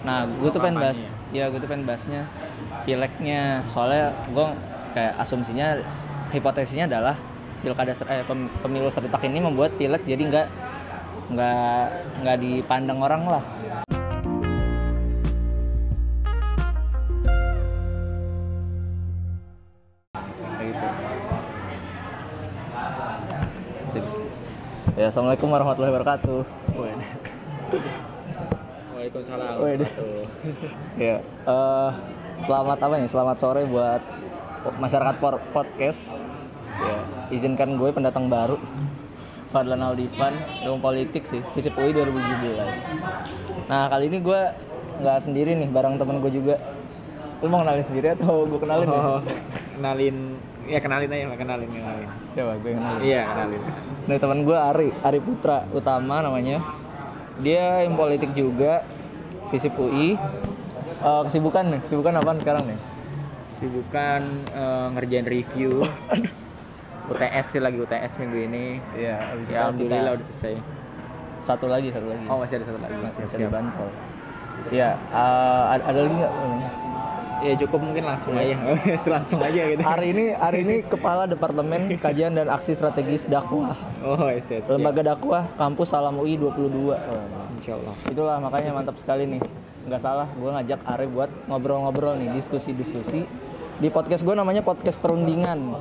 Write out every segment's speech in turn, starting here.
Nah, gue tuh pengen bahas, ya gue tuh pengen bahasnya pileknya. Soalnya gue kayak asumsinya, hipotesisnya adalah pilkada ser- eh, pem- pemilu serentak ini membuat pilek jadi nggak nggak nggak dipandang orang lah. Gitu. Ya, assalamualaikum warahmatullahi wabarakatuh. Waalaikumsalam. Ya, eh, selamat apa nih? Selamat sore buat masyarakat podcast. Ya, izinkan gue pendatang baru. Fadlan Aldivan, ilmu politik sih, Visip UI 2017. Nah, kali ini gue nggak sendiri nih, bareng temen gue juga. Lu mau kenalin sendiri atau gue kenalin ya? Oh, kenalin, ya kenalin aja, kenalin, kenalin. Siapa? Gue kenalin. Iya, kenalin. Nih teman gue Ari, Ari Putra Utama namanya. Dia yang politik juga, Visip UI. Eh, kesibukan nih, kesibukan apaan sekarang nih? Sibukan eh, ngerjain review. UTS sih lagi UTS minggu ini. Iya, habis Ya, alhamdulillah udah selesai. Satu lagi, satu lagi. Oh, masih ada satu lagi. masih bisa siap. dibantol. Iya, eh, ada, ada lagi nggak? Ya cukup mungkin langsung Iya. aja. langsung aja gitu. Hari ini, hari ini Kepala Departemen Kajian dan Aksi Strategis Dakwah, Oh, set. Lembaga Dakwah Kampus Salam UI 22. Insya Allah. Itulah makanya mantap sekali nih. Nggak salah, gue ngajak Ari buat ngobrol-ngobrol nih, diskusi-diskusi. Di podcast gue namanya podcast perundingan.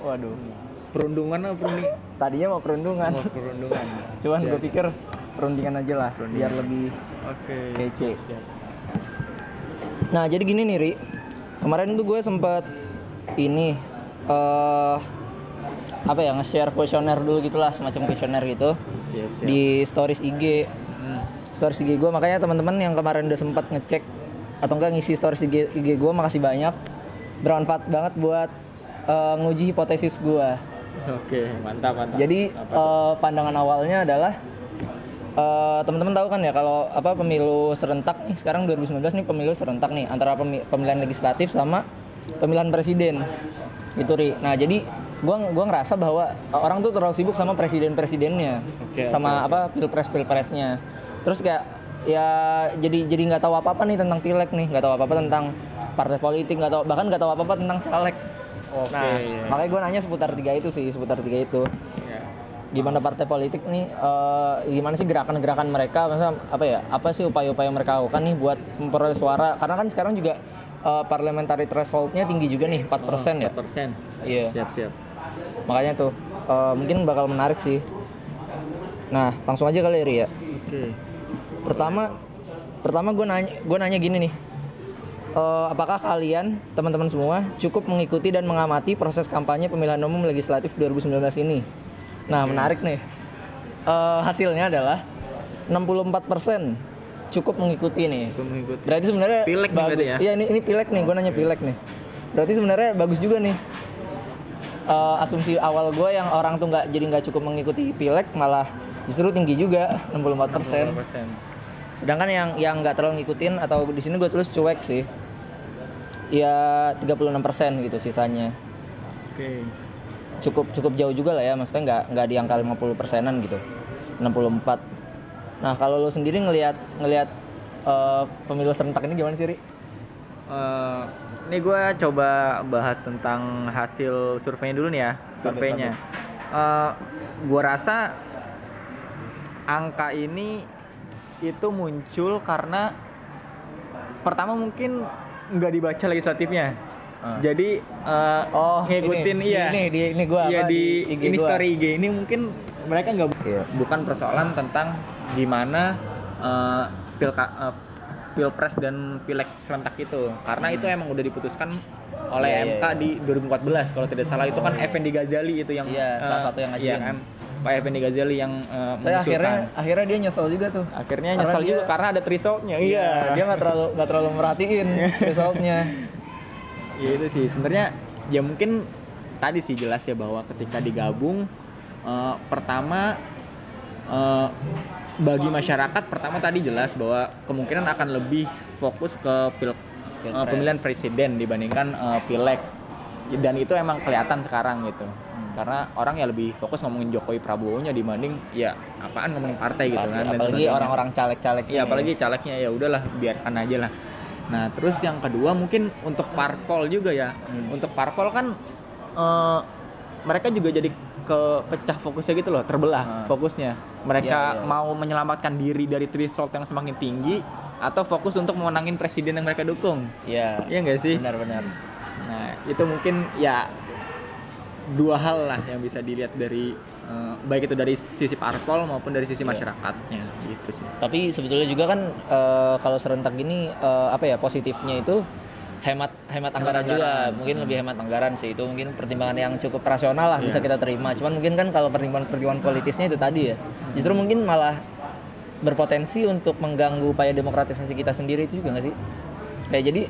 Waduh, Perundungan apa perunding? tadinya mau perundungan. Oh, perundungan. Cuman gue pikir perundingan aja lah, Perundingan. biar lebih Oke. kece. Siap. Nah jadi gini nih Ri, kemarin tuh gue sempet ini eh apa ya nge-share kuesioner dulu gitulah semacam kuesioner gitu Siap, siap. di stories IG. Stories IG gue makanya teman-teman yang kemarin udah sempat ngecek atau enggak ngisi stories IG, IG gue makasih banyak bermanfaat banget buat eh, nguji hipotesis gue. Oke, mantap, mantap. Jadi Apa eh, pandangan awalnya adalah eh, teman-teman tahu kan ya kalau apa pemilu serentak nih sekarang 2019 nih pemilu serentak nih antara pemi- pemilihan legislatif sama pemilihan presiden gitu ri. Nah jadi gua gua ngerasa bahwa orang tuh terlalu sibuk sama presiden presidennya Oke, sama oke, apa pilpres pilpresnya. Terus kayak ya jadi jadi nggak tahu apa apa nih tentang pileg nih nggak tahu apa apa tentang partai politik nggak tahu bahkan nggak tahu apa apa tentang caleg. Oke. Nah, iya. makanya gue nanya seputar tiga itu sih, seputar tiga itu. Ya. Gimana partai politik nih, eh, gimana sih gerakan-gerakan mereka, masa apa ya, apa sih upaya-upaya mereka lakukan nih buat memperoleh suara? Karena kan sekarang juga eh, parliamentary thresholdnya tinggi juga nih, 4% ya. 4%. Iya, Siap, siap. makanya tuh eh, mungkin bakal menarik sih. Nah, langsung aja kali ya, ya. Oke. Pertama, pertama gue nanya, gue nanya gini nih. Eh, apakah kalian teman-teman semua cukup mengikuti dan mengamati proses kampanye pemilihan umum legislatif 2019 ini? Nah, menarik nih. Eh, hasilnya adalah 64% cukup mengikuti nih. Mengikuti. Berarti sebenarnya Pilek bagus. ya? Iya, ini ini pilek nih. Gue nanya pilek nih. Berarti sebenarnya bagus juga nih. Eh, asumsi awal gue yang orang tuh nggak jadi nggak cukup mengikuti pilek malah justru tinggi juga 64%. 4%. Sedangkan yang yang nggak terlalu ngikutin atau di sini gue tulis cuek sih. Ya 36% gitu sisanya. Oke. Cukup cukup jauh juga lah ya, maksudnya nggak nggak di angka 50 persenan gitu. 64. Nah, kalau lo sendiri ngelihat ngelihat eh, pemilu serentak ini gimana sih, Ri? Eh, ini gue coba bahas tentang hasil surveinya dulu nih ya, surveinya. Eh, gue rasa angka ini itu muncul karena pertama mungkin nggak dibaca legislatifnya. Ah. Jadi eh, Oh, ngikutin ini, iya. Ini di ini gua Iya apa, di, IG ini gua. story IG ini mungkin mereka nggak Iya. bukan persoalan tentang gimana eh, pilka eh, pilpres dan pileg serentak itu karena itu emang udah diputuskan oleh Hmm. Iya, iya, MK di 2014 kalau tidak salah itu kan Effendi Ghazali itu yang Iya, salah eh, satu yang iya ngajuin. kan Pak Effendi Ghazali yang Tapi akhirnya akhirnya dia nyesel juga tuh. akhirnya Karena nyesel dia- juga karena ada thresholdnya Iya, dia nggak terlalu nggak terlalu merhatiin resultnya. Iya itu sih sebenarnya ya mungkin tadi sih jelas ya bahwa ketika digabung eh, pertama eh, bagi masyarakat pertama tadi jelas bahwa kemungkinan akan lebih fokus ke pil- Pilpres. pemilihan presiden dibandingkan eh, pileg dan itu emang kelihatan sekarang gitu karena orang ya lebih fokus ngomongin Jokowi Prabowo nya dibanding ya apaan ngomongin partai gitu kan apalagi orang-orang caleg-caleg Iya apalagi calegnya ya udahlah biarkan aja lah. Nah terus yang kedua mungkin untuk parpol juga ya. Hmm. Untuk parpol kan eh, mereka juga jadi kepecah fokusnya gitu loh, terbelah Hmm. fokusnya. Mereka Iya, iya. mau menyelamatkan diri dari threshold yang semakin tinggi atau fokus untuk memenangin presiden yang mereka dukung. Iya. Iya nggak sih? Benar-benar. Nah itu mungkin ya dua hal lah yang bisa dilihat dari eh, baik itu dari sisi parpol maupun dari sisi Iya. masyarakatnya gitu sih. Tapi sebetulnya juga kan eh, kalau serentak gini eh, apa ya positifnya itu hemat hemat anggaran juga. anggaran. Mungkin Hmm. lebih hemat anggaran sih. Itu mungkin pertimbangan yang cukup rasional lah bisa Iya. kita terima. Cuman mungkin kan kalau pertimbangan-pertimbangan politisnya itu tadi ya. Justru mungkin malah berpotensi untuk mengganggu upaya demokratisasi kita sendiri itu juga nggak sih? Kayak jadi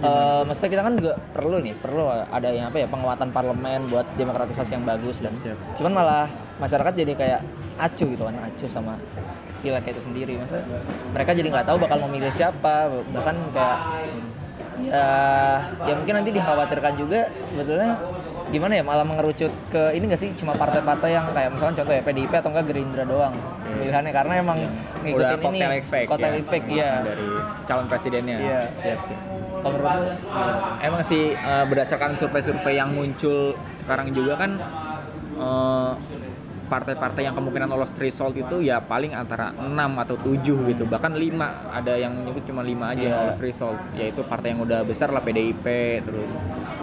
eh, maksudnya kita kan juga perlu nih, perlu ada yang apa ya penguatan parlemen buat demokratisasi yang bagus dan Siap. cuman malah masyarakat jadi kayak acuh gitu kan acuh sama pileg itu sendiri. Masa mereka jadi nggak tahu bakal memilih siapa bahkan kayak ya ya mungkin nanti dikhawatirkan juga sebetulnya gimana ya malah mengerucut ke ini nggak sih cuma partai-partai yang kayak misalkan contoh ya PDIP atau enggak Gerindra doang pilihannya karena emang udah ngikutin ini kotel efek ya, efek ya dari calon presidennya. Iya. siap siap lu gimana? emang sih eh, berdasarkan survei-survei yang muncul sekarang juga kan eh, partai-partai yang kemungkinan lolos threshold itu ya paling antara 6 atau 7 gitu bahkan 5 ada yang menyebut cuma 5 aja yang Iya. lolos threshold yaitu partai yang udah besar lah PDIP terus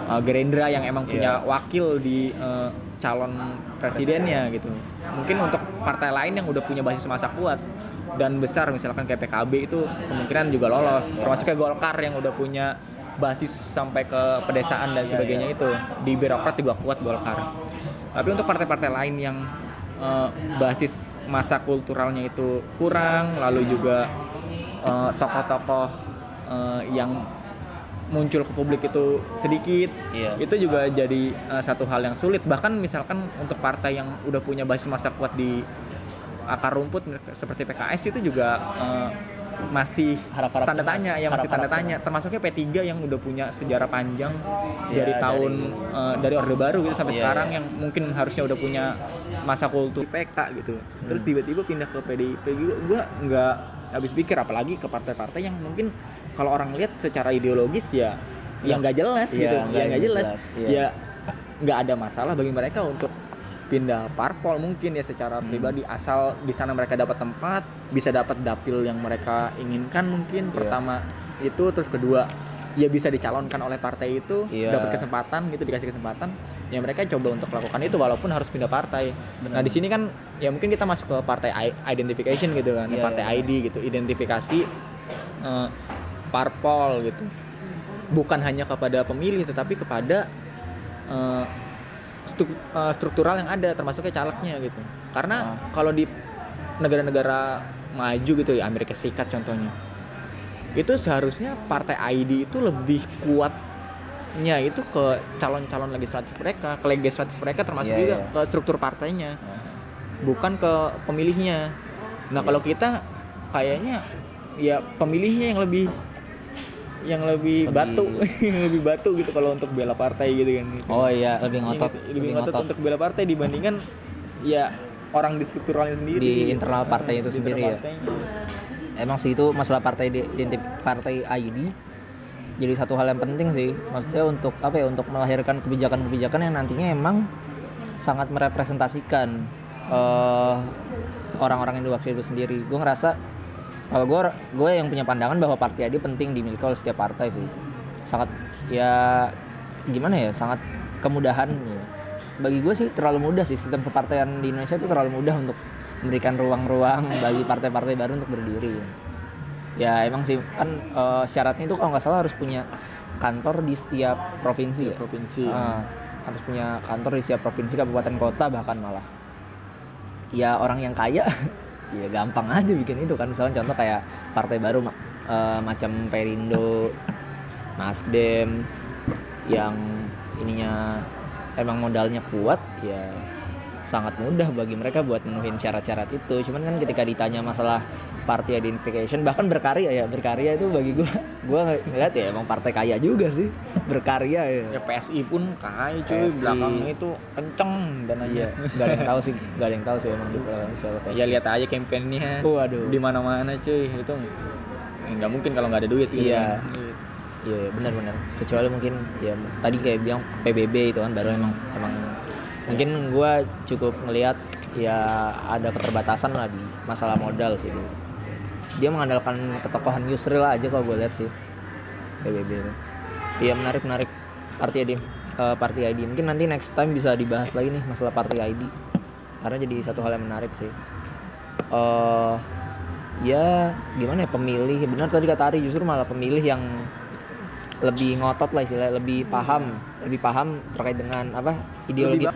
eh, Gerindra yang emang punya Iya. wakil di eh, calon presidennya gitu. Mungkin untuk partai lain yang udah punya basis masa kuat dan besar misalkan kayak PKB itu kemungkinan juga lolos. Termasuk kayak Golkar yang udah punya basis sampai ke pedesaan dan Iya, sebagainya iya. itu. Di birokrat juga kuat Golkar. Tapi untuk partai-partai lain yang eh, basis masa kulturalnya itu kurang lalu juga eh, tokoh-tokoh eh, yang muncul ke publik itu sedikit Iya. itu juga jadi uh, satu hal yang sulit bahkan misalkan untuk partai yang udah punya basis masa kuat di akar rumput seperti PKS itu juga uh, masih Harap-harap tanda cemas. tanya ya masih tanda tanya cemas. termasuknya P3 yang udah punya sejarah panjang Iya, dari dari- tahun uh, dari Orde Baru gitu sampai Iya, sekarang iya. yang mungkin harusnya udah punya masa kultur PK gitu terus Hmm. tiba-tiba pindah ke PDIP juga gua nggak habis pikir apalagi ke partai-partai yang mungkin kalau orang lihat secara ideologis ya yang nggak jelas Iya, gitu ya nggak jelas, jelas, iya. ya nggak ada masalah bagi mereka untuk pindah parpol mungkin ya secara Hmm. pribadi asal di sana mereka dapat tempat bisa dapat dapil yang mereka inginkan mungkin Iya. pertama itu terus kedua ya bisa dicalonkan oleh partai itu Iya. dapat kesempatan gitu dikasih kesempatan ya mereka coba untuk melakukan itu walaupun harus pindah partai Benar. nah di sini kan ya mungkin kita masuk ke partai identification gitu kan Iya, partai iya. ID gitu identifikasi eh, parpol gitu bukan hanya kepada pemilih tetapi kepada eh, stru- eh, struktural yang ada termasuknya calegnya gitu karena Ah. kalau di negara-negara maju gitu ya Amerika Serikat contohnya itu seharusnya partai ID itu lebih kuatnya itu ke calon-calon legislatif mereka ke legislatif mereka termasuk Iya, juga iya. ke struktur partainya bukan ke pemilihnya nah Iya. kalau kita kayaknya ya pemilihnya yang lebih yang lebih, Lebih- batu yang lebih batu gitu kalau untuk bela partai gitu kan gitu. oh iya lebih Iya ngotot nggak sih? lebih ngotot untuk bela partai dibandingkan ya orang di strukturalnya sendiri Di internal partai itu Di sendiri ya. partainya. emang sih itu masalah partai identif partai ID jadi satu hal yang penting sih maksudnya untuk apa ya untuk melahirkan kebijakan-kebijakan yang nantinya emang sangat merepresentasikan eh, orang-orang yang diwakili itu sendiri gue ngerasa kalau gue gue yang punya pandangan bahwa partai ID penting dimiliki oleh setiap partai sih. Sangat ya gimana ya sangat kemudahan ya. bagi gue sih terlalu mudah sih sistem kepartaian di Indonesia itu terlalu mudah untuk memberikan ruang-ruang bagi partai-partai baru untuk berdiri. Ya emang sih kan eh, syaratnya itu kalau nggak salah harus punya kantor di setiap provinsi ya? provinsi. Ah, harus punya kantor di setiap provinsi kabupaten kota bahkan malah. Ya orang yang kaya ya gampang aja bikin itu kan. Misalnya contoh kayak partai baru eh, macam Perindo Nasdem yang ininya emang modalnya kuat ya sangat mudah bagi mereka buat menuhin syarat-syarat itu. Cuman kan ketika ditanya masalah party identification bahkan berkarya ya berkarya itu bagi gue gue ngeliat ya emang partai kaya juga sih berkarya ya ya PSI pun kaya cuy PSI. belakangnya itu kenceng dan aja iya gak ada yang tahu sih gak ada yang tahu sih emang di belakang siapa ya lihat aja kampanyenya Waduh. di mana mana cuy itu nggak mungkin kalau nggak ada duit gitu Iya. kan. Iya benar-benar. Kecuali mungkin ya tadi kayak bilang PBB itu kan baru emang emang mungkin gua cukup ngelihat ya ada keterbatasan lah di masalah modal sih itu. Dia mengandalkan ketokohan Yusril aja kalau gue lihat sih. PBB. Iya menarik menarik. Party ID eh, party ID mungkin nanti next time bisa dibahas lagi nih masalah party ID karena jadi satu hal yang menarik sih. eh ya gimana ya pemilih. Benar tadi kata Ari justru malah pemilih yang lebih ngotot lah istilahnya lebih paham lebih paham terkait dengan apa ideologi